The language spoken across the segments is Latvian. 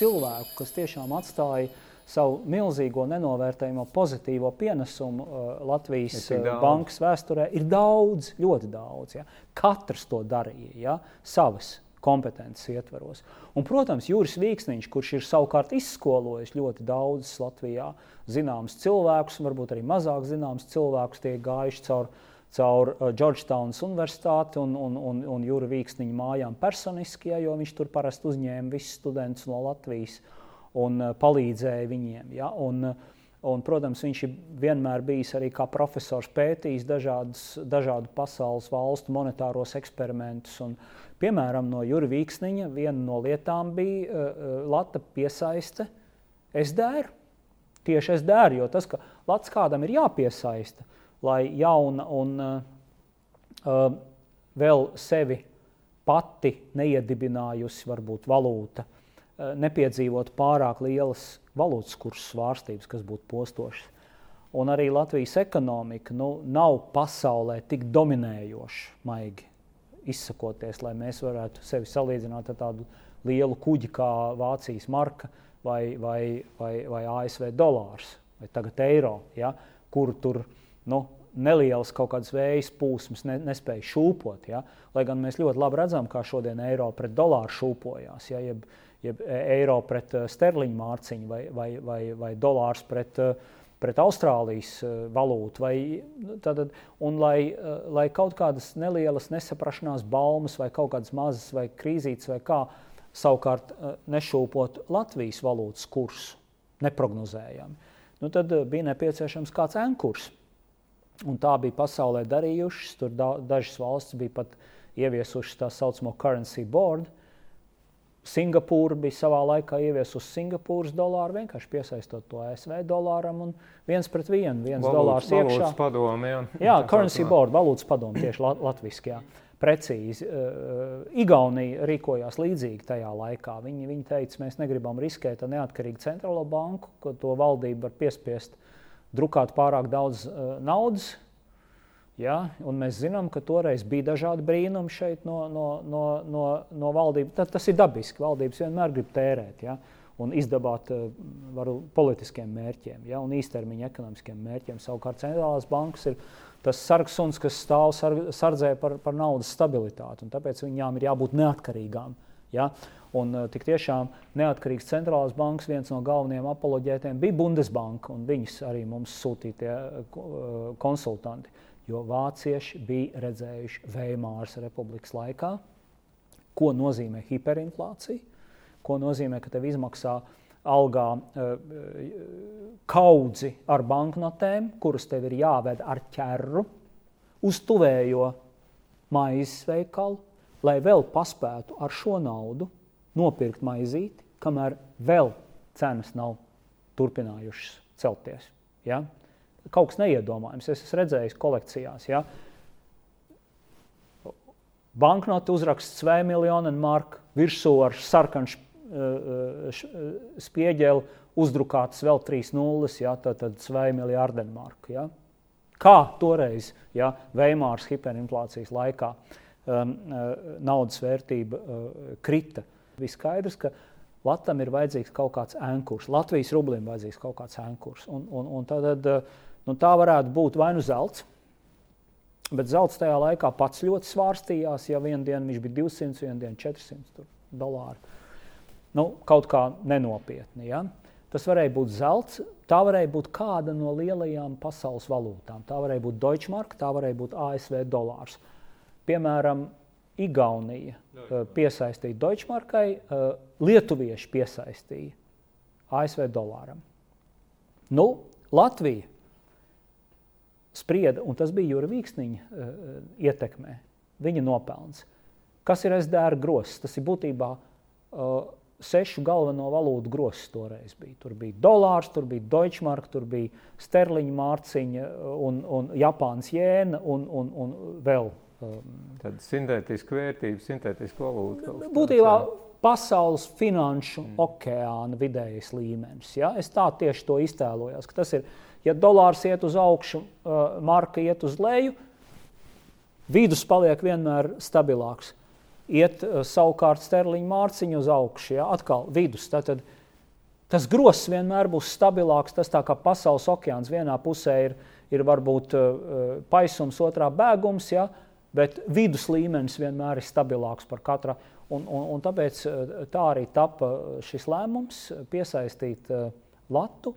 cilvēku, kas tiešām atstāja savu milzīgo, nenovērtējumu, pozitīvo pienesumu uh, Latvijas uh, bankas vēsturē, ir daudz, ļoti daudz. Ja? Katrs to darīja ja? savas kompetences ietvaros. Un, protams, Juris Vīksniņš, kurš ir savukārt izskolojis ļoti daudzus Latvijā zināmus cilvēkus, varbūt arī mazāk zināmus cilvēkus, tie gājuši caur, caur uh, Georgetownas universitāti un, un, un, un Jura Vīksniņa mājām personiski, ja, jo viņš tur parasti uzņēma visus studentus no Latvijas un uh, palīdzēja viņiem. Ja, un, uh, Un, protams, viņš ir vienmēr bijis arī kā profesors pētījis dažādas, dažādu pasaules valstu monetāros eksperimentus. Un, piemēram, no Jurija Vīksniņa viena no lietām bija uh, lata piesaiste SDR. Tieši SDR, jo tas, ka lats kādam ir jāpiesaista, lai jauna un uh, vēl sevi pati neiedibinājusi varbūt valūta, uh, nepiedzīvot pārāk lielas valūtas kursu svārstības, kas būtu postošas. Un arī Latvijas ekonomika nu, nav pasaulē tik dominējoša, maigi izsakoties, lai mēs varētu sevi salīdzināt ar tādu lielu kuģi kā Vācijas marka vai, vai, vai, vai ASV dolārs vai tagad eiro, ja, kur tur nu, nelielas kaut kādas vējas plūsmas ne, nespēja šūpot. Ja? Lai gan mēs ļoti labi redzam, kā šodien eiro pret dolāru šūpojās. Ja? Jeb, jeb e, eiro pret e, sterliņu mārciņu vai, vai, vai, vai dolārs pret, e, pret Austrālijas valūtu. Vai, nu, tad, un lai, lai kaut kādas nelielas nesaprašanās baumas vai kaut kādas mazas vai krīzītes vai kā savukārt nešūpot Latvijas valūtas kursu neprognozējami, nu tad bija nepieciešams kāds enkurs. Un tā bija pasaulē darījušas. Tur da, dažas valstis bija pat ieviesušas tā saucamo currency board, Singapūra bija savā laikā ieviesusi Singapūras dolāru, vienkārši piesaistot to ASV dolāram un viens pret vienu, viens dolārs iekšā. Padomi, jā. jā, currency board, valūtas padomi tieši latviski, jā. Precīzi. Uh, Igaunija rīkojās līdzīgi tajā laikā. Viņi, viņi teica, mēs negribam riskēt ar neatkarīgu centrālo banku, ka to valdība var piespiest drukāt pārāk daudz uh, naudas, Ja? Mēs zinām, ka toreiz bija dažādi brīnumi šeit no, no, no, no, no valdības. Tad, tas ir dabiski. Valdības vienmēr grib tērēt ja? un izdabāt uh, varu, politiskiem mērķiem ja? un īstermiņa ekonomiskiem mērķiem. Savukārt centrālās bankas ir tas sargsuns, kas stāv sarg, sardzē par, par naudas stabilitāti. Tāpēc viņām ir jābūt neatkarīgām. Ja? Un, uh, tik tiešām neatkarīgs centrālās bankas viens no galvenajiem apoloģētiem bija Bundesbanka, un viņas arī mums sūtītie uh, konsultanti. Jo vācieši bija redzējuši Veimāras republikas laikā, ko nozīmē hiperinflācija, ko nozīmē, ka tev izmaksā algā kaudzi ar banknotēm, kuras tev ir jāved ar ķerru uz tuvējo maizes veikalu, lai vēl paspētu ar šo naudu nopirkt maizīti, kamēr vēl cenas nav turpinājušas celties. Ja? kaut kas neiedomājams. Es esmu redzējis kolekcijās. Ja? Banknote uzraksts 2 miljonu marku, virsū ar sarkanu spieģeli uzdrukātas vēl 3 nulles, ja? tad, tad 2 miljardi marku. Ja? Kā toreiz, ja Veimāras hiperinflācijas laikā um, naudas vērtība uh, krita, bija skaidrs, ka Latvijam ir vajadzīgs kaut kāds ankurs, Latvijas rublim vajadzīgs kaut kāds ankurs. Un, un, un tad, uh, Nu, tā varētu būt vai nu zelts, bet zelts tajā laikā pats ļoti svārstījās. Ja vienā dienā viņš bija 200, vienā dienā 400 dolāru. Nu, kaut kā nenopietni. Ja? Tas varēja būt zelts, tā varēja būt kāda no lielajām pasaules valūtām. Tā varēja būt Deutschmark, tā varēja būt ASV dolārs. Piemēram, Igaunija uh, piesaistīja Deutschmarkai, uh, Lietuvieši piesaistīja ASV dolāram. Nu, Latvija sprieda, un tas bija Jūra Vīksniņa uh, ietekmē, viņa nopelns. Kas ir SDR grozs? Tas ir būtībā sešu galveno valūtu grozs toreiz bija. Tur bija dolārs, tur bija deutschmark, tur bija sterliņa mārciņa un, un Japānas jēna un, un, un vēl. Tāda sintētiska vērtība, sintētiska valūta. Būtībā pasaules finanšu mm. okeāna vidējais līmenis. Ja? Es tā tieši to iztēlojos, tas ir Ja dolārs iet uz augšu, marka iet uz leju, vidus paliek vienmēr stabilāks. iet uh, savukārt sterliņa mārciņa uz augšu, ja? atkal vidus. Tātad, tas gross vienmēr būs stabilāks. Tas tā kā pasaules okeāns vienā pusē ir, ir varbūt uh, paisums, otrā bēgums, ja? Bet vidus līmenis vienmēr ir stabilāks par katra. Un, un, un tāpēc tā arī tapa šis lēmums piesaistīt uh, Latu.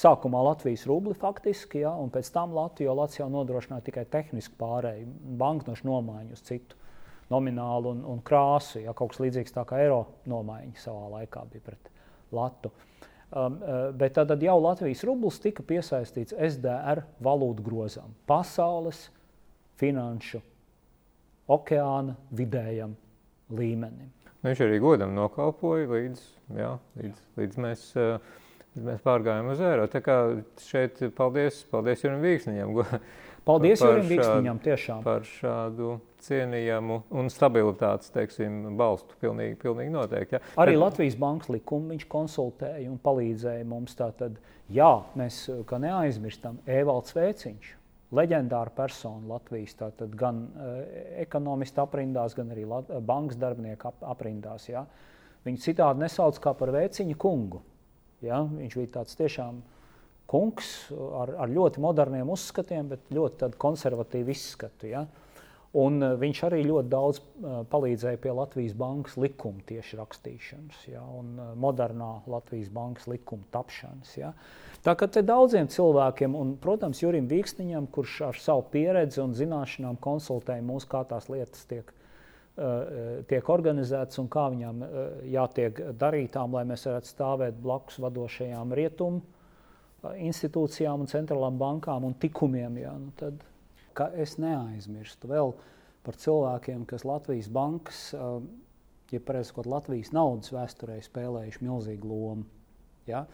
Sākumā Latvijas rubli faktiski, ja, un pēc tam Latvija, jo Latvija jau nodrošināja tikai tehnisku pārēju, banknošu nomaiņu uz citu nominālu un, un krāsu. Ja, kaut kas līdzīgs tā kā eiro nomaiņa savā laikā bija pret Latu. Um, bet tad, tad jau Latvijas rublis tika piesaistīts SDR valūtu grozām, pasaules finanšu okeāna vidējam līmenim. Viņš arī godam nokalpoja līdz, jā, līdz, līdz mēs. Uh, Mēs pārgājām uz eiro. Tā kā šeit paldies, paldies Jurim Vīksniņam. Paldies Jurim Vīksniņam tiešām. Par šādu cienījamu un stabilitātes teiksim, balstu. Pilnīgi, pilnīgi noteikti. Ja. Arī Bet... Latvijas bankas likumu viņš konsultēja un palīdzēja mums. Tātad, jā, mēs neaizmirstam Evalds Vēciņš. Leģendāra persona Latvijas, tātad gan uh, ekonomisti aprindās, gan arī Lat bankas darbinieku ap aprindās. Ja. Viņu citādi nesauc kā par vēciņu kungu. Ja? Viņš bija tāds tiešām kungs ar, ar ļoti moderniem uzskatiem, bet ļoti konservatīvu izskatu. Ja? Un uh, viņš arī ļoti daudz uh, palīdzēja pie Latvijas bankas likuma tieši rakstīšanas ja, un uh, modernā Latvijas bankas likuma tapšanas. Ja. Tā kā te daudziem cilvēkiem, un, protams, Jurim Vīksniņam, kurš ar savu pieredzi un zināšanām konsultēja mūs, kā tās lietas tiek Eh, tiek organizētas un kā viņām eh, jātiek darītām, lai mēs varētu stāvēt blakus vadošajām rietumu institūcijām un centrālām bankām un tikumiem. Jā, nu tad, es neaizmirstu vēl par cilvēkiem, kas Latvijas bankas, ja pareizi sakot, Latvijas naudas vēsturē spēlējuši milzīgu lomu. Ja?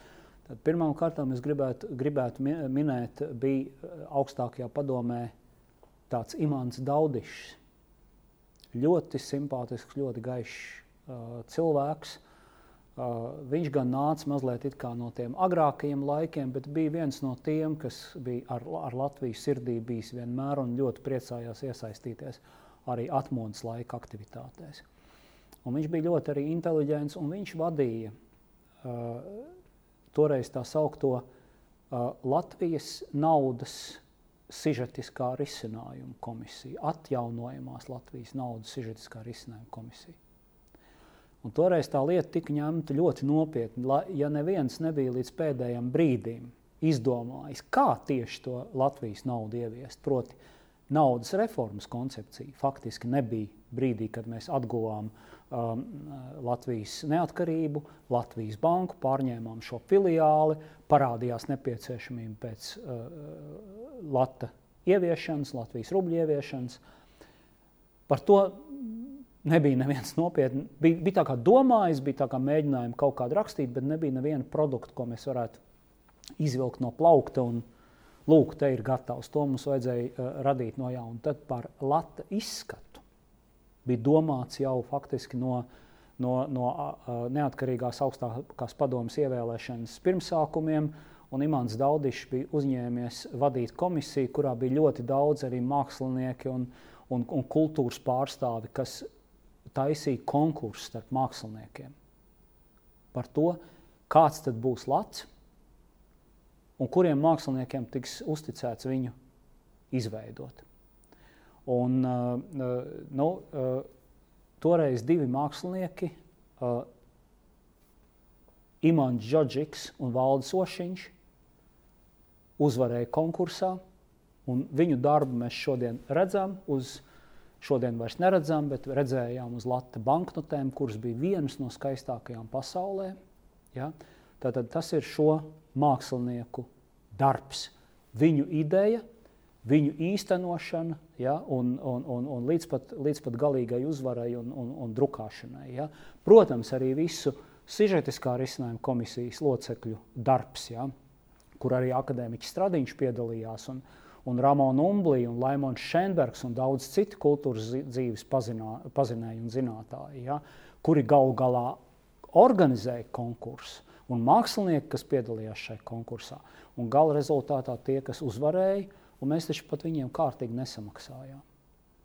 Tad pirmām kārtām es gribētu, gribētu minēt, bija augstākajā padomē tāds Imants Daudišs ļoti simpātisks, ļoti gaišs uh, cilvēks. Uh, viņš gan nāca mazliet no tiem agrākajiem laikiem, bet bija viens no tiem, kas bija ar, ar Latvijas sirdī bijis vienmēr un ļoti priecājās iesaistīties arī atmodas laika aktivitātēs. Un viņš bija ļoti arī inteliģents un viņš vadīja uh, toreiz tā saukto uh, Latvijas naudas sižetiskā risinājuma komisija, atjaunojamās Latvijas naudas sižetiskā risinājuma komisija. Un toreiz tā lieta tika ņemta ļoti nopietni, ja neviens nebija līdz pēdējiem brīdim izdomājis, kā tieši to Latvijas naudu ieviest. Proti, naudas reformas koncepcija faktiski nebija brīdī, kad mēs atguvām um, Latvijas neatkarību, Latvijas banku, pārņēmām šo filiāli, parādījās nepieciešamība pēc uh, lata ieviešanas, Latvijas rubļu ieviešanas. Par to nebija neviens nopietni. Bija, bija tā kā domājis, bija tā kā mēģinājumi kaut kādu rakstīt, bet nebija neviena produkta, ko mēs varētu izvilkt no plaukta un lūk, te ir gatavs. To mums vajadzēja uh, radīt no jauna. Tad par lata izskatu bija domāts jau faktiski no, no, no neatkarīgās augstākās padomas ievēlēšanas pirmsākumiem. Un Imants Daudišs bija uzņēmies vadīt komisiju, kurā bija ļoti daudz arī mākslinieki un, un, un kultūras pārstāvi, kas taisīja konkursu starp māksliniekiem par to, kāds tad būs Lats un kuriem māksliniekiem tiks uzticēts viņu izveidot. Un, uh, nu, uh, toreiz divi mākslinieki, Imants Džodžiks un Valdis Ošiņš, uzvarēja konkursā, viņu darbu mēs šodien redzam. Uz, šodien vairs neredzam, bet redzējām uz Latvijas banknotēm, kuras bija vienas no skaistākajām pasaulē. Ja? Tātad tas ir šo mākslinieku darbs, viņu ideja, viņu īstenošana ja? un, un, un, un līdz, pat, līdz pat galīgai uzvarai un, un, un drukāšanai. Ja? Protams, arī visu sižetiskā risinājuma komisijas locekļu darbs. Ja? kur arī akadēmiķis Stradiņš piedalījās, un, un Ramona Umblī, un Laimons Šenbergs un daudz citu kultūras dzīves pazinā, pazinēji un zinātāji, ja, kuri gal galā organizēja konkursu, un mākslinieki, kas piedalījās šajā konkursā. Un gala rezultātā tie, kas uzvarēja, un mēs taču pat viņiem kārtīgi nesamaksājām.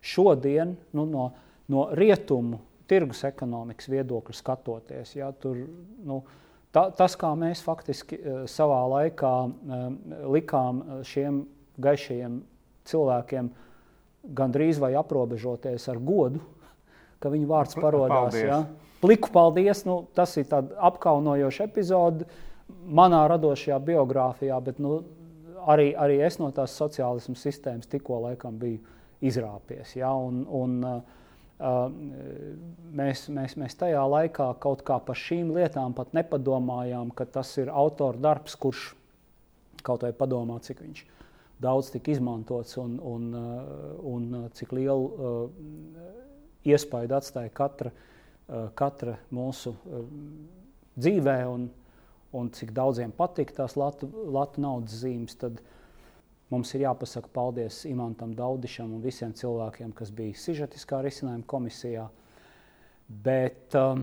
Šodien nu, no, no rietumu tirgus ekonomikas viedokļa skatoties. Ja, tur, nu, ta, tas, kā mēs faktiski uh, savā laikā uh, likām šiem gaišajiem cilvēkiem gandrīz vai aprobežoties ar godu, ka viņu vārds parādās. Ja. Pliku paldies, nu, tas ir apkaunojošs epizode manā radošajā biogrāfijā, bet nu, arī, arī es no tās sociālismu sistēmas tikko laikam biju izrāpies. Ja, un, un, uh, mēs, mēs, mēs tajā laikā kaut kā par šīm lietām pat nepadomājām, ka tas ir autora darbs, kurš kaut vai padomā, cik viņš daudz tika izmantots un, un, un cik lielu uh, iespaidu atstāja katra, uh, katra mūsu uh, dzīvē un, un cik daudziem patīk tās latu, latu naudas zīmes. Tad, uh, Mums ir jāpasaka paldies Imantam Daudišam un visiem cilvēkiem, kas bija sižetiskā risinājuma komisijā, bet um,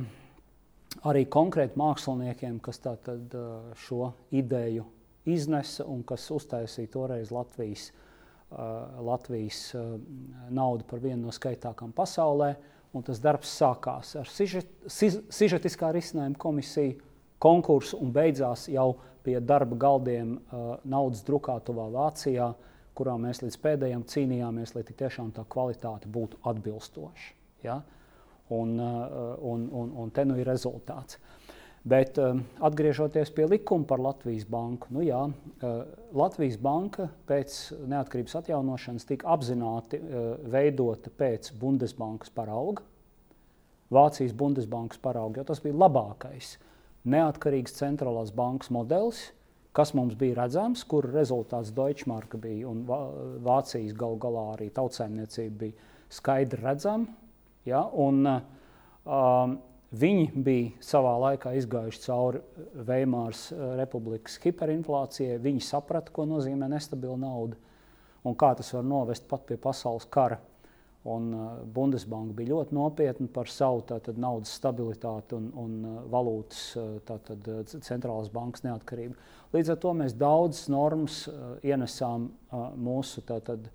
arī konkrēti māksliniekiem, kas tātad, uh, šo ideju iznesa un kas uztaisīja toreiz Latvijas, uh, Latvijas uh, naudu par vienu no skaitākām pasaulē. Un tas darbs sākās ar sižet, sižetiskā risinājuma komisiju konkursu un beidzās jau pie darba galdiem uh, naudas drukātuvā Vācijā, kurā mēs līdz pēdējiem cīnījāmies, lai tiešām tā kvalitāte būtu atbilstoša. Ja? Un, uh, un, un, un te nu ir rezultāts. Bet um, atgriežoties pie likuma par Latvijas banku, nu jā, uh, Latvijas banka pēc neatkarības atjaunošanas tika apzināti uh, veidota pēc Bundesbankas parauga, Vācijas Bundesbankas parauga, jo tas bija labākais uh, neatkarīgs centrālās bankas modelis, kas mums bija redzams, kur rezultāts Deutschmarka bija un Vācijas gal galā arī tautsēmniecība bija skaidri redzama. Ja, un, um, viņi bija savā laikā izgājuši cauri Veimāras uh, republikas hiperinflācijai. Viņi saprata, ko nozīmē nestabila nauda un kā tas var novest pat pie pasaules kara. Un uh, Bundesbanka bija ļoti nopietna par savu tātad, naudas stabilitāti un, un uh, valūtas uh, tātad, centrālās bankas neatkarību. Līdz ar to mēs daudzas normas ienesām mūsu tātad,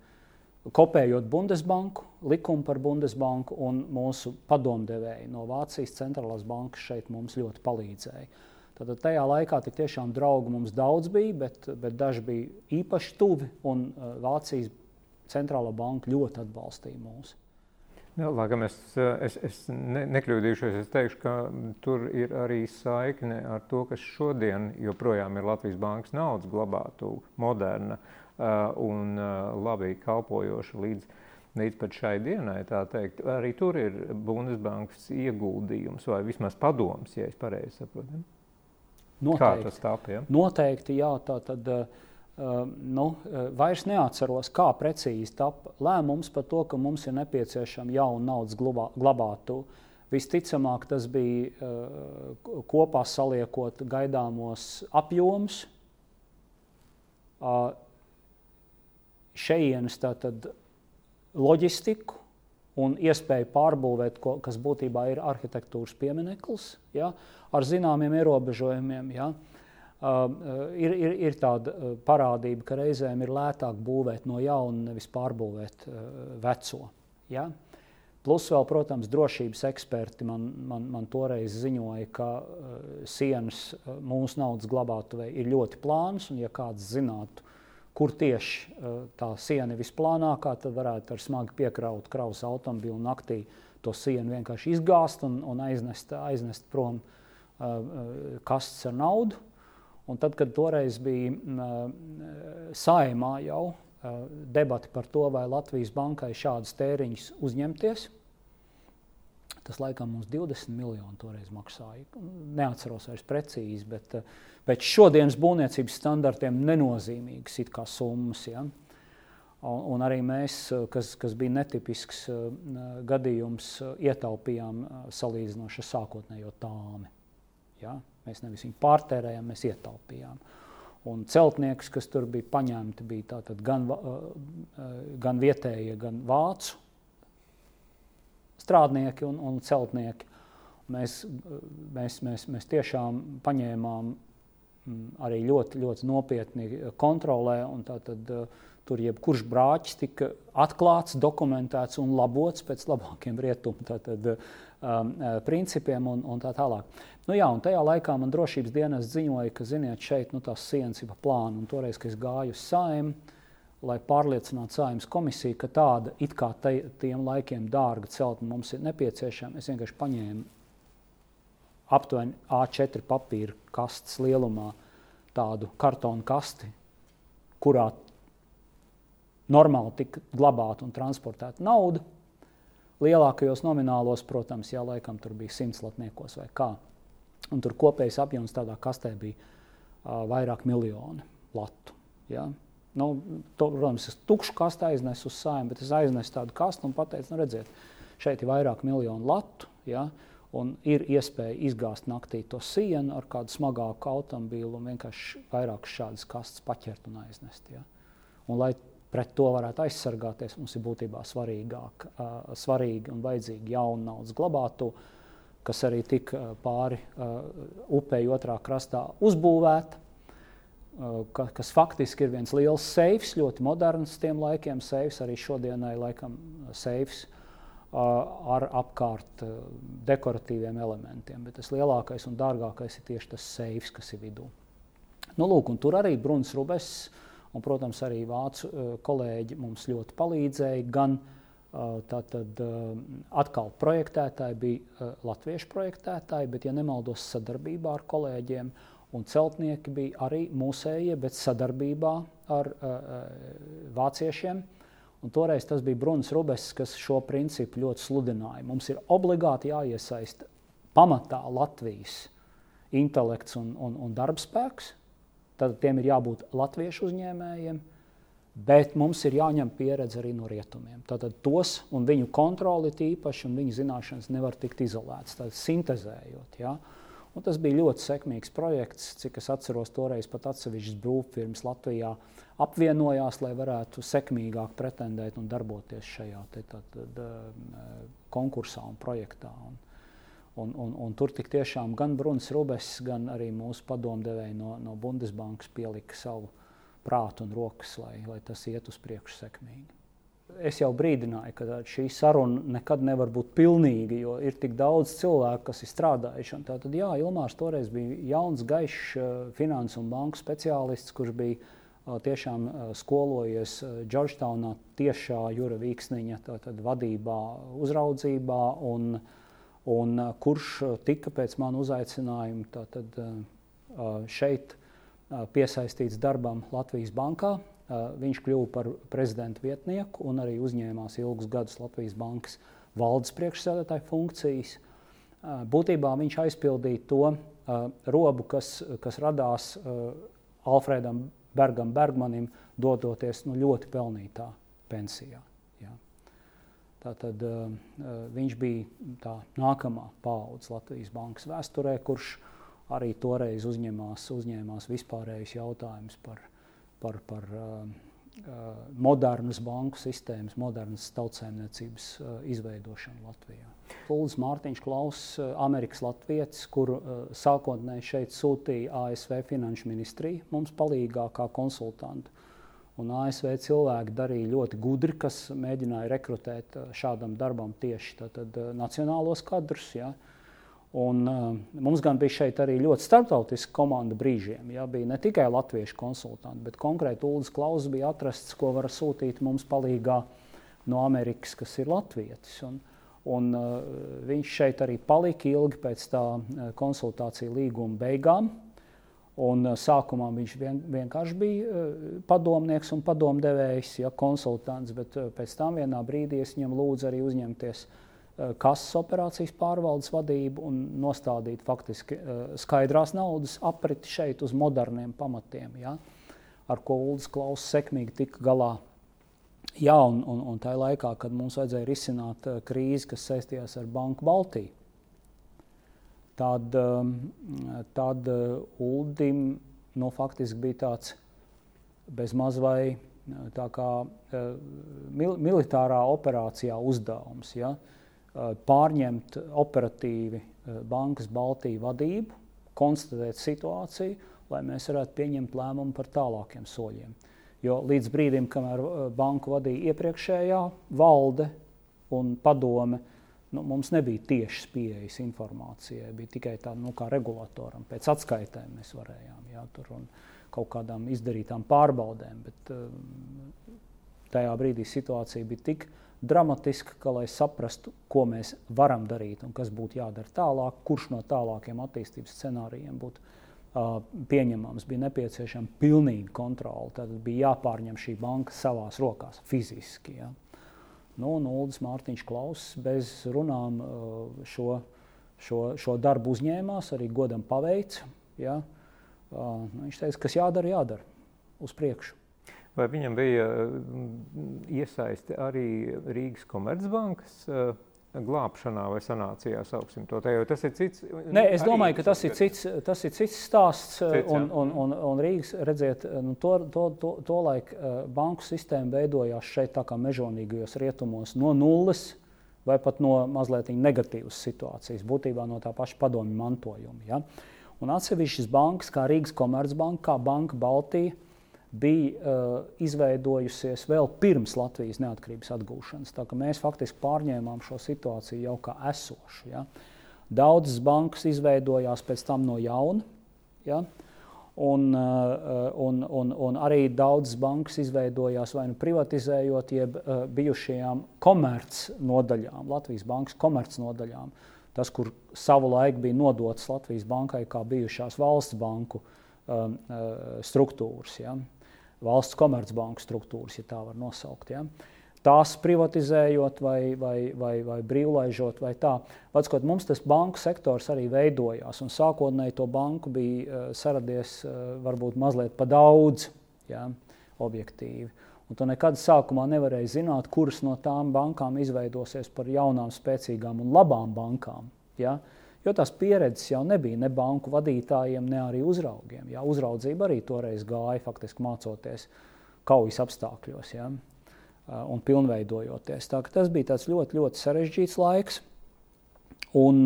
kopējot Bundesbanku, likumu par Bundesbanku un mūsu padomdevēji no Vācijas centrālās bankas šeit mums ļoti palīdzēja. Tātad tajā laikā tiešām draugu mums daudz bija, bet, bet daži bija īpaši tuvi un Vācijas centrālā banka ļoti atbalstīja mūs. Jā, lai gan es, es, es ne, nekļūdīšos, es teikšu, ka tur ir arī saikne ar to, kas šodien joprojām ir Latvijas bankas naudas glabātu, moderna un labi kalpojoša līdz, līdz pat šai dienai. Arī tur ir Bundesbankas ieguldījums vai vismaz padoms, ja es pareizi saprotu. Noteikti. Kā tas tāp, ja? Noteikti, jā. Tā tad, uh, nu, vairs neatceros, kā precīzi tapa lēmums par to, ka mums ir nepieciešama jauna naudas glabātu. Visticamāk, tas bija uh, kopā saliekot gaidāmos apjomus. Uh, šejienes loģistiku un iespēju pārbūvēt, ko, kas būtībā ir arhitektūras piemineklis, ja, ar zināmiem ierobežojumiem. Ja. Uh, Uh, ir, ir, ir tāda uh, parādība, ka reizēm ir lētāk būvēt no jauna, nevis pārbūvēt uh, veco. Ja? Plus, vēl, protams, drošības eksperti man, man, man toreiz ziņoja, ka uh, sienas uh, mūsu naudas glabātuvē ir ļoti plānas, un ja kāds zinātu, kur tieši uh, tā siena ir visplānākā, tad varētu ar smagi piekraut kravas automobīlu naktī to sienu vienkārši izgāzt un, un aiznest, aiznest prom uh, kastes ar naudu. Un tad, kad toreiz bija uh, saimā jau uh, debati par to, vai Latvijas bankai šādas tēriņus uzņemties, tas laikam mums 20 miljoni toreiz maksāja. Neatceros vairs precīzi, bet uh, pēc šodienas būvniecības standartiem nenozīmīgas it kā summas. Ja? Un, un arī mēs, kas, kas bija netipisks uh, gadījums, ietaupījām salīdzinoši ar sākotnējo tāmi. Ja? Mēs nevis viņu pārtērējām, mēs ietaupījām. Un celtnieks, kas tur bija paņemti, bija gan, gan vietējie, gan vācu strādnieki un, un celtnieki. Mēs, mēs, mēs, mēs tiešām paņēmām arī ļoti, ļoti nopietni kontrolē. Tātad, Tur jebkurš brāķis tika atklāts, dokumentēts un labots pēc labākiem rietumu tātad, um, principiem un, un tā tālāk. Nu, jā, un tajā laikā man drošības dienas ziņoja, ka ziniet, šeit nu, tās sienas ir pa plānu. Un toreiz, kad es gāju uz saimnu, lai pārliecinātu saimnes komisiju, ka tāda it kā te, tiem laikiem dārga celtne mums ir nepieciešama, es vienkārši paņēmu aptuveni A4 papīra kastes lielumā tādu kartonu kasti, kurā normāli tika glabāta un transportēta nauda. Lielākajos nominālos, protams, jā, laikam tur bija simts latniekos vai kā. Un tur kopējais apjoms tādā kastē bija uh, vairāk miljoni latu. Ja? Nu, to, protams, es tukšu kastu aiznesu uz sājumu, bet es aiznesu tādu kastu un pateicu, nu, redziet, šeit ir vairāk miljonu latu. Ja? Un ir iespēja izgāzt naktī to sienu ar kādu smagāku automobīlu un vienkārši vairākas šādas kastes paķert un aiznest. Ja? Un, lai pret to varētu aizsargāties, mums ir būtībā svarīgāk, uh, svarīgi un vajadzīgi jauna naudas glabātu, kas arī tika pāri uh, upei otrā krastā uzbūvēta, ka, kas faktiski ir viens liels seifs, ļoti moderns tiem laikiem seifs, arī šodienai laikam seifs uh, ar apkārt uh, dekoratīviem elementiem, bet tas lielākais un dārgākais ir tieši tas seifs, kas ir vidū. Nu, lūk, tur arī Bruns Rubes uh, Un, protams, arī vācu uh, kolēģi mums ļoti palīdzēja. Gan uh, tātad uh, atkal projektētāji bija latviešu projektētāji, bet, ja nemaldos, sadarbībā ar kolēģiem. Un celtnieki bija arī mūsējie, bet sadarbībā ar vāciešiem. Un toreiz tas bija Brunis Rubes, kas šo principu ļoti sludināja. Mums ir obligāti jāiesaista pamatā Latvijas intelekts un, un, un darbspēks, tad tiem ir jābūt latviešu uzņēmējiem, bet mums ir jāņem pieredze arī no rietumiem. Tātad tos un viņu kontroli tīpaši un viņu zināšanas nevar tikt izolētas, tātad sintezējot. Ja? Un tas bija ļoti sekmīgs projekts, cik es atceros, toreiz pat atsevišķas brūvfirmas Latvijā apvienojās, lai varētu sekmīgāk pretendēt un darboties šajā te, tā, tā, tā, konkursā un projektā. Un, Un, un, un tur tik tiešām gan Brunis Rubes, gan arī mūsu padomdevēji no, no Bundesbankas pielika savu prātu un rokas, lai, lai tas iet uz priekšu sekmīgi. Es jau brīdināju, ka šī saruna nekad nevar būt pilnīga, jo ir tik daudz cilvēku, kas ir strādājuši. Tātad, jā, Ilmārs toreiz bija jauns, gaišs uh, finansu un banku speciālists, kurš bija uh, tiešām uh, skolojies Džordžtaunā tiešā Jura Vīksniņa tātad, vadībā, uzraudzībā un un kurš tika pēc manu uzaicinājumu tātad, šeit piesaistīts darbam Latvijas bankā. Viņš kļuva par prezidenta vietnieku un arī uzņēmās ilgus gadus Latvijas bankas valdes priekšsēdētāja funkcijas. Būtībā viņš aizpildīja to robu, kas, kas radās Alfredam Bergam Bergmanim, dodoties nu, ļoti pelnītā pensijā. Tātad, uh, viņš bija tā nākamā paudze Latvijas bankas vēsturē, kurš arī toreiz uzņēmās, uzņēmās vispārējus jautājumus par, par, par uh, modernas banku sistēmas, modernas tautsēmniecības uh, izveidošanu Latvijā. Ulris Mārtiņš Klauss, Amerikas Latvijas, kuru uh, sākotnēji šeit sūtīja ASV Finanšu ministrija mums palīgā kā konsultantu. Un ASV cilvēki darīja ļoti gudri, kas mēģināja rekrutēt šādam darbam tieši tātad, nacionālos kadrus. Ja. Un, uh, mums gan bija šeit arī ļoti starptautiska komanda brīžiem. Ja. Bija ne tikai latviešu konsultanti, bet konkrēti Ulris Klaus bija atrasts, ko var sūtīt mums palīgā no Amerikas, kas ir latvietis. Un, un, uh, viņš šeit arī palika ilgi pēc tā uh, konsultāciju līguma beigām. Un uh, sākumā viņš vien, vienkārši bija uh, padomnieks un padomdevējs, ja, konsultants, bet uh, pēc tam vienā brīdī es viņam lūdzu arī uzņemties kases operācijas pārvaldes vadību un nostādīt faktiski skaidrās naudas apriti šeit uz moderniem pamatiem, ja, ar ko Uldis Klauss sekmīgi tika galā. Jā, un, un, un tajā laikā, kad mums vajadzēja risināt krīzi, kas saistījās ar Banku Baltiju, tad, um, tad uh, Uldim nu, faktiski bija tāds bezmaz vai uh, tā kā uh, mil, militārā operācijā uzdevums. Ja? Pārņemt operatīvi bankas Baltiju vadību, konstatēt situāciju, lai mēs varētu pieņemt lēmumu par tālākiem soļiem. Jo līdz brīdim, kamēr banku vadīja iepriekšējā valde un padome, nu, mums nebija tiešas pieejas informācijai. Bija tikai tāda nu, kā regulatoram, pēc atskaitēm mēs varējām jā, tur un kaut kādām izdarītām pārbaudēm. Bet uh, tajā brīdī situācija bija tik dramatiska, ka, lai saprastu, ko mēs varam darīt un kas būtu jādara tālāk, kurš no tālākiem attīstības scenārijiem būtu uh, pieņemams, bija nepieciešama pilnīga kontrole. Tad bija jāpārņem šī banka savās rokās, fiziski. Ja. Nu, Uldis Mārtiņš Klauss bez runām šo, šo, šo darbu uzņēmās, arī godam paveica. Ja? Viņš teica, kas jādara, jādara uz priekšu. Vai viņam bija iesaisti arī Rīgas Komercbankas glābšanā vai sanācijā, sauksim to tā, jo tas ir cits. Nē, es domāju, ka tas ir cits, tas ir cits stāsts, cits, un, un, un, un Rīgas, redziet, nu, to, to, to, to laik banku sistēma veidojās šeit tā kā mežonīgajos rietumos no nulles vai pat no mazliet negatīvas situācijas, būtībā no tā paša padomju mantojuma. Ja? Un atsevišķas bankas, kā Rīgas Komercbanka, kā Banka Baltija, bija uh, izveidojusies vēl pirms Latvijas neatkarības atgūšanas. Mēs faktiski pārņēmām šo situāciju jau kā esošu. Ja. Daudzas bankas izveidojās pēc tam no jauna. Ja. Un, uh, un, un, un arī daudzas bankas izveidojās vai nu privatizējot, jeb uh, bijušajām komercnodaļām, Latvijas bankas komercnodaļām. Tas, kur savu laiku bija nodots Latvijas bankai, kā bijušās valsts banku um, uh, struktūras. Ja valsts komercbanku struktūras, ja tā var nosaukt. Ja? Tās privatizējot vai, vai, vai, vai brīvlaižot, vai tā. Atskot, mums tas banku sektors arī veidojās, un sākotnēji to banku bija uh, saradies uh, varbūt mazliet pa daudz, ja? objektīvi. Un tu nekad sākumā nevarēji zināt, kuras no tām bankām izveidosies par jaunām, spēcīgām un labām bankām. Ja? Uh, Jo tās pieredzes jau nebija ne banku vadītājiem, ne arī uzraugiem. Jā, uzraudzība arī toreiz gāja faktiski mācoties kaujas apstākļos ja, un pilnveidojoties. Tā, tas bija ļoti, ļoti sarežģīts laiks. Un,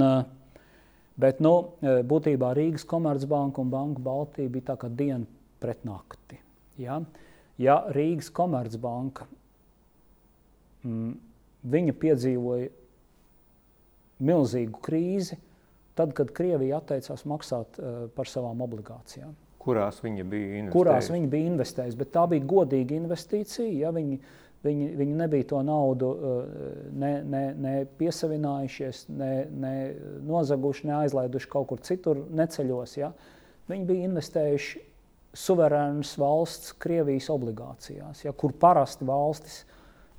bet nu, būtībā Rīgas Komercbanka un Banka Baltija bija tā kā diena pret nakti. Ja, ja Rīgas Komercbanka mm, piedzīvoja milzīgu krīzi, tad, kad Krievija atteicās maksāt uh, par savām obligācijām. Kurās viņa bija investējusi? Kurās viņa bija investējusi, bet tā bija godīga investīcija. Ja viņi, viņi, viņi nebija to naudu uh, ne, ne, ne piesavinājušies, ne, ne nozaguši, ne aizlaiduši kaut kur citur, neceļos. Ja? Viņi bija investējuši suverēnas valsts Krievijas obligācijās, ja? kur parasti valstis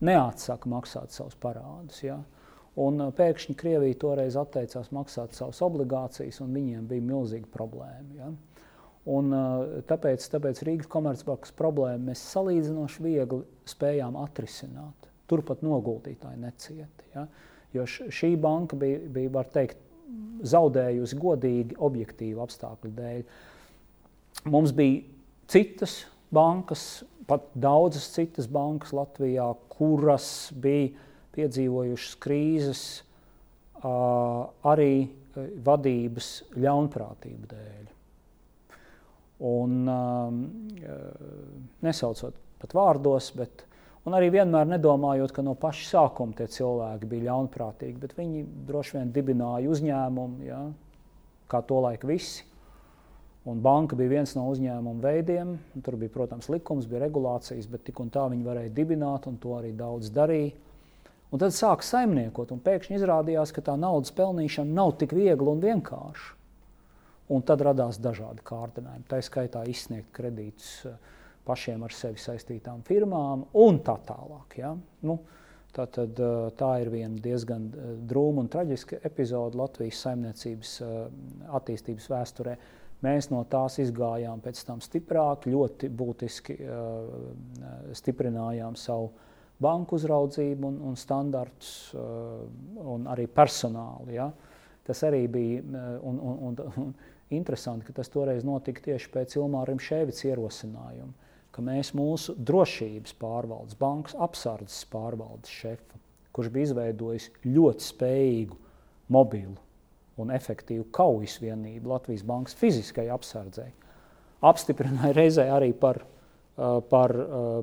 neatsaka maksāt savus parādus. Ja? Uh, Un uh, pēkšņi Krievija toreiz atteicās maksāt savas obligācijas, un viņiem bija milzīga problēma. Ja? Un, uh, tāpēc, tāpēc Rīgas komercbankas problēmu mēs salīdzinoši viegli spējām atrisināt. Turpat noguldītāji necieta. Ja? Jo šī banka bija, bija var teikt, zaudējusi godīgi, objektīvu apstākļu dēļ. Mums bija citas bankas, pat daudzas citas bankas Latvijā, kuras bija piedzīvojušas krīzes arī vadības ļaunprātību dēļ. Un, nesaucot pat vārdos, bet arī vienmēr nedomājot, ka no paša sākuma tie cilvēki bija ļaunprātīgi, bet viņi droši vien dibināja uzņēmumu, ja, kā to laika visi. Un banka bija viens no uzņēmuma veidiem. Tur bija, protams, likums, bija regulācijas, bet tik un tā viņi varēja dibināt, un to arī daudz darīja. Un tad sāk saimniekot, un pēkšņi izrādījās, ka tā naudas pelnīšana nav tik viegla un vienkārša. Un tad radās dažādi kārdinājumi. Tā skaitā izsniegt kredītus eh, pašiem ar sevi saistītām firmām un tā tālāk. Ja? Nu, tā, tad, eh, tā ir viena diezgan eh, drūma un traģiska epizode Latvijas saimniecības attīstības vēsturē. Mēs no tās izgājām pēc tam stiprāk, ļoti būtiski stiprinājām savu banku uzraudzību un, un standartus uh, un arī personālu. Ja? Tas arī bija uh, un, un, un, un interesanti, ka tas toreiz notika tieši pēc Ilmāra Rimšēvics ierosinājuma, ka mēs mūsu drošības pārvaldes, bankas apsardzes pārvaldes šefu, kurš bija izveidojis ļoti spējīgu, mobilu un efektīvu kaujas vienību Latvijas bankas fiziskai apsardzei, apstiprināja reizē arī par par,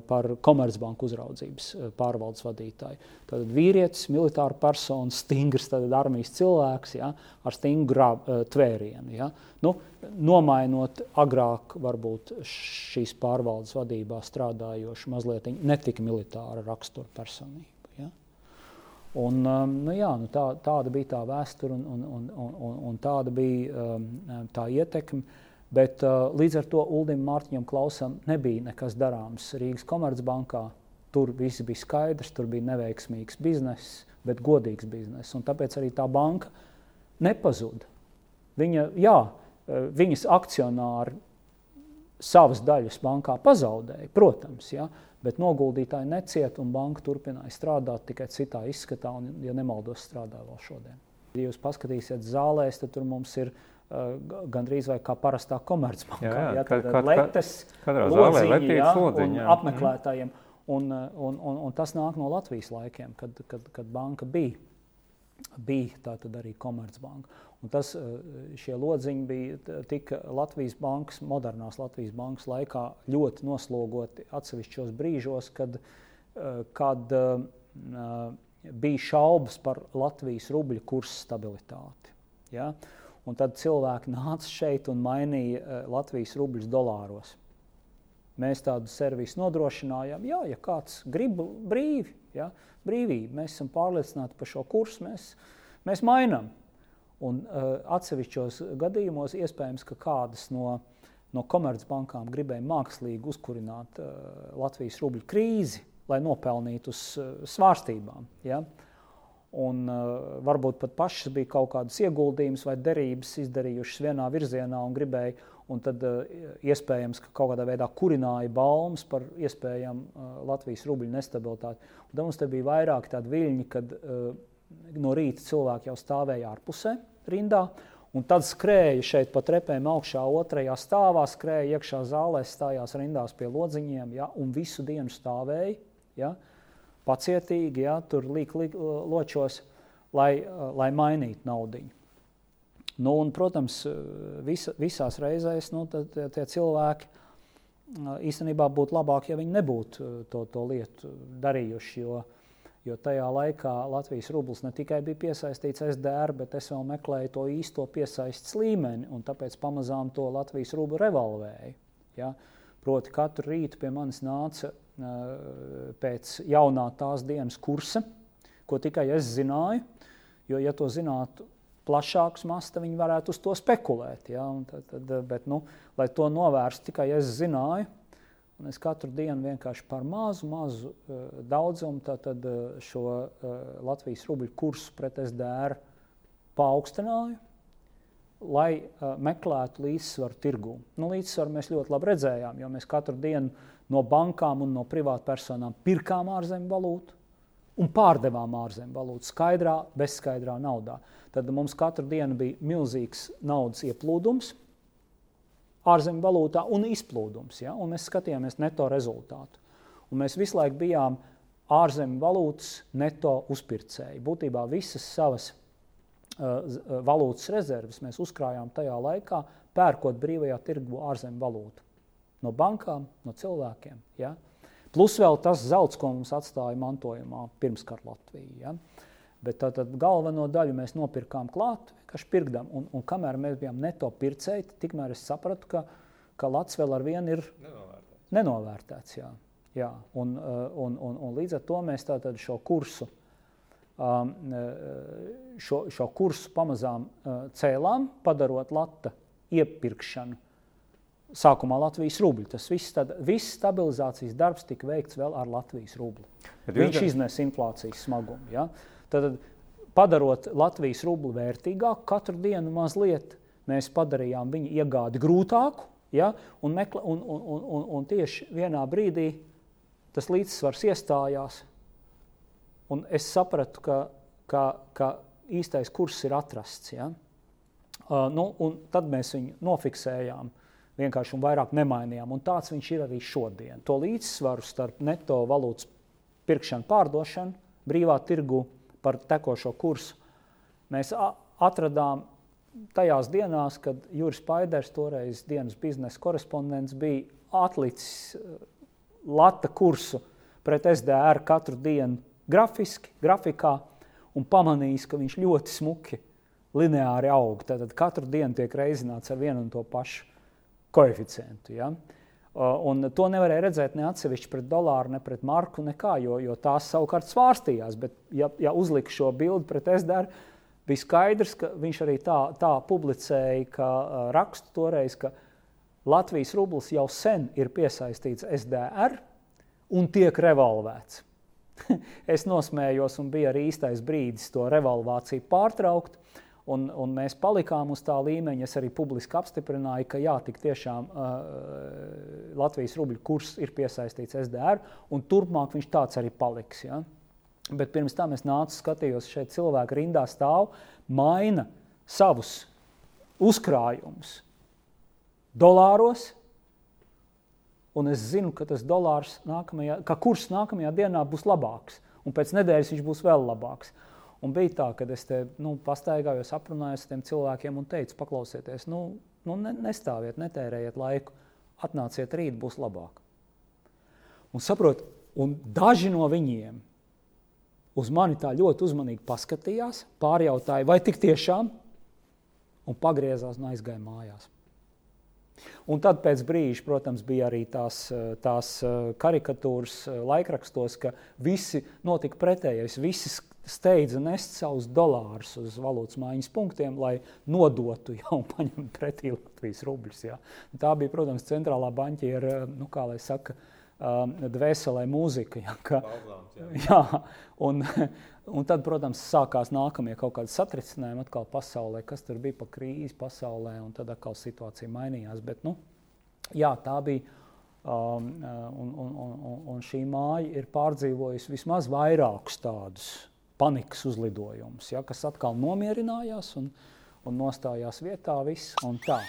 par Komercbanku uzraudzības pārvaldes vadītāju. Tad vīrietis, militāra persona, stingrs armijas cilvēks ja, ar stingru tvērienu. Ja. Nu, nomainot agrāk varbūt šīs pārvaldes vadībā strādājošu mazliet netika militāra rakstura personību. Ja. Un, nu, jā, nu, tā, tāda bija tā vēsture un, un, un, un, un tāda bija um, tā ietekme. Bet uh, līdz ar to Uldim Mārtiņam Klausam nebija nekas darāms Rīgas Komercbankā. Tur viss bija skaidrs, tur bija neveiksmīgs bizness, bet godīgs bizness. Un tāpēc arī tā banka nepazuda. Viņa, jā, uh, viņas akcionāri savas daļas bankā pazaudēja, protams, ja, bet noguldītāji necieta un banka turpināja strādāt tikai citā izskatā un, ja nemaldos, strādā vēl šodien. Ja jūs paskatīsiet zālēs, tad tur mums ir ielikās gandrīz kā parastā komercbankā. Jā, jā, jā, letes, lodziņi, jā, lodziņi, jā. apmeklētājiem. Un, un, un, un tas nāk no Latvijas laikiem, kad, kad, kad banka bija. Bija tā tad arī Komercbanka. Un tas, šie lodziņi bija tika Latvijas bankas, modernās Latvijas bankas laikā ļoti noslogoti atsevišķos brīžos, kad, kad bija šaubas par Latvijas rubļa kursu stabilitāti. Ja? Uh, Un tad cilvēki nāca šeit un mainīja uh, Latvijas rubļus dolāros. Mēs tādu servisu nodrošinājām. Jā, ja kāds grib brīvi, ja, brīvību, mēs esam pārliecināti par šo kursu, mēs, mēs mainām. Un uh, atsevišķos gadījumos iespējams, ka kādas no, no komercbankām gribēja mākslīgi uzkurināt uh, Latvijas rubļu krīzi, lai nopelnītu uz uh, svārstībām. Ja. Uh, Un, uh, varbūt pat pašas bija kaut kādas ieguldījumus vai derības izdarījušas vienā virzienā un gribēja, un tad uh, iespējams, ka kaut kādā veidā kurināja baumas par iespējamu uh, Latvijas rubļu nestabilitāti. Un tad mums te bija vairāk tādi viļņi, kad uh, no rīta cilvēki jau stāvēja ārpusē rindā, un tad skrēja šeit pa trepēm augšā otrajā stāvā, skrēja iekšā zālē, stājās rindās pie lodziņiem, ja, un visu dienu stāvēja. Ja, pacietīgi, ja, tur līk, līk ločos, lai, lai mainītu naudu. Nu, un, protams, visa, visās reizēs nu, tie cilvēki īstenībā būtu labāk, ja viņi nebūtu to, to lietu darījuši. Jo, jo tajā laikā Latvijas rublis ne tikai bija piesaistīts SDR, bet es vēl meklēju to īsto piesaistes līmeni, un tāpēc pamazām to Latvijas rublu revolvēju. Ja? Proti, katru rītu pie manis nāca pēc jaunā tās dienas kursa, ko tikai es zināju. Jo, ja to zinātu plašāks masta, viņi varētu uz to spekulēt. Ja? Tad, tad, bet, nu, lai to novērstu, tikai es zināju. Un es katru dienu vienkārši par mazu, mazu daudzumu tad, tad, šo Latvijas rubļu kursu pret SDR paaugstināju, lai meklētu līdzsvaru tirgū. Nu, līdzsvaru mēs ļoti labi redzējām, jo mēs katru dienu no bankām un no privātpersonām pirkām ārzemju valūtu un pārdevām ārzemju valūtu skaidrā, bezskaidrā naudā. Tad mums katru dienu bija milzīgs naudas ieplūdums ārzemju valūtā un izplūdums. Ja? Un mēs skatījāmies neto rezultātu. Un mēs visu laiku bijām ārzemju valūtas neto uzpircēji. Būtībā visas savas uh, valūtas rezerves mēs uzkrājām tajā laikā, pērkot brīvajā tirgu ārzemju valūtu no bankām, no cilvēkiem. Ja? Plus vēl tas zelts, ko mums atstāja mantojumā pirmskara Latvija. Ja? Bet tā tad galveno daļu mēs nopirkām klāt, vienkārši pirkdam. Un, un kamēr mēs bijām neto pircēji, tikmēr es sapratu, ka, ka Latvijas vēl ar vienu ir nenovērtēts. nenovērtēts jā. Jā. Un, uh, un, un, un līdz ar to mēs šo kursu, um, uh, šo, šo kursu pamazām uh, cēlām, padarot lata iepirkšanu sākumā Latvijas rubļu. Tas viss, tad, viss stabilizācijas darbs tika veikts vēl ar Latvijas rubli. Viņš gan... iznesa inflācijas smagumu. Ja? Tad, padarot Latvijas rubli vērtīgāku, katru dienu mazliet mēs padarījām viņa iegādi grūtāku. Ja? Un, mekla, un, un, un, un, un tieši vienā brīdī tas līdzsvars iestājās. Un es sapratu, ka, ka, ka īstais kurs ir atrasts. Ja? Uh, nu, tad mēs viņu nofiksējām uh, vienkārši un vairāk nemainījām. Un tāds viņš ir arī šodien. To līdzsvaru starp neto valūtas pirkšanu, pārdošanu, brīvā tirgu par tekošo kursu mēs atradām tajās dienās, kad Juris Paiders, toreiz dienas biznesa korespondents, bija atlicis lata kursu pret SDR katru dienu grafiski, grafikā un pamanījis, ka viņš ļoti smuki lineāri aug. Tad katru dienu tiek reizināts ar vienu un to pašu koeficientu. Ja? Un to nevarēja redzēt ne atsevišķi pret dolāru, ne pret marku, nekā, jo, jo tās savukārt svārstījās. Bet, ja, ja uzlika šo bildi pret SDR, bija skaidrs, ka viņš arī tā, tā publicēja, ka rakstu toreiz, ka Latvijas rublis jau sen ir piesaistīts SDR un tiek revolvēts. es nosmējos, un bija arī īstais brīdis to revolvāciju pārtraukt. Un, un mēs palikām uz tā līmeņa. Es arī publiski apstiprināju, ka jā, tik tiešām uh, Latvijas rubļu kurs ir piesaistīts SDR, un turpmāk viņš tāds arī paliks. Ja? Bet pirms tam es nācu, skatījos, šeit cilvēki rindā stāv, maina savus uzkrājumus dolāros. Un es zinu, ka tas dolārs nākamajā, ka kurs nākamajā dienā būs labāks, un pēc nedēļas viņš būs vēl labāks. Un bija tā, ka es te nu, pastaigājos, aprunājos ar tiem cilvēkiem un teicu, paklausieties, nu, nu ne, nestāviet, netērējiet laiku, atnāciet rīt, būs labāk. Un saprot, un daži no viņiem uz mani tā ļoti uzmanīgi paskatījās, pārjautāja, vai tik tiešām, un pagriezās un aizgāja mājās. Un tad pēc brīža, protams, bija arī tās, tās karikatūras laikrakstos, ka visi notika pretējais. Visi steidza nest savus dolārus uz valūtas mājiņas punktiem, lai nodotu jau un paņemtu pretī Latvijas rubļus. Jā. Tā bija, protams, centrālā banķiera, nu, kā lai saka, dvēselē mūzika. Jā, ka, jā, un, un tad, protams, sākās nākamie kaut kādi satricinājumi atkal pasaulē, kas tur bija pa krīzi pasaulē, un tad atkal situācija mainījās. Bet, nu, jā, tā bija. Um, un, un, un, un šī māja ir pārdzīvojusi vismaz vairākus tādus panikas uzlidojumus, ja, kas atkal nomierinājās un, un nostājās vietā viss un tā.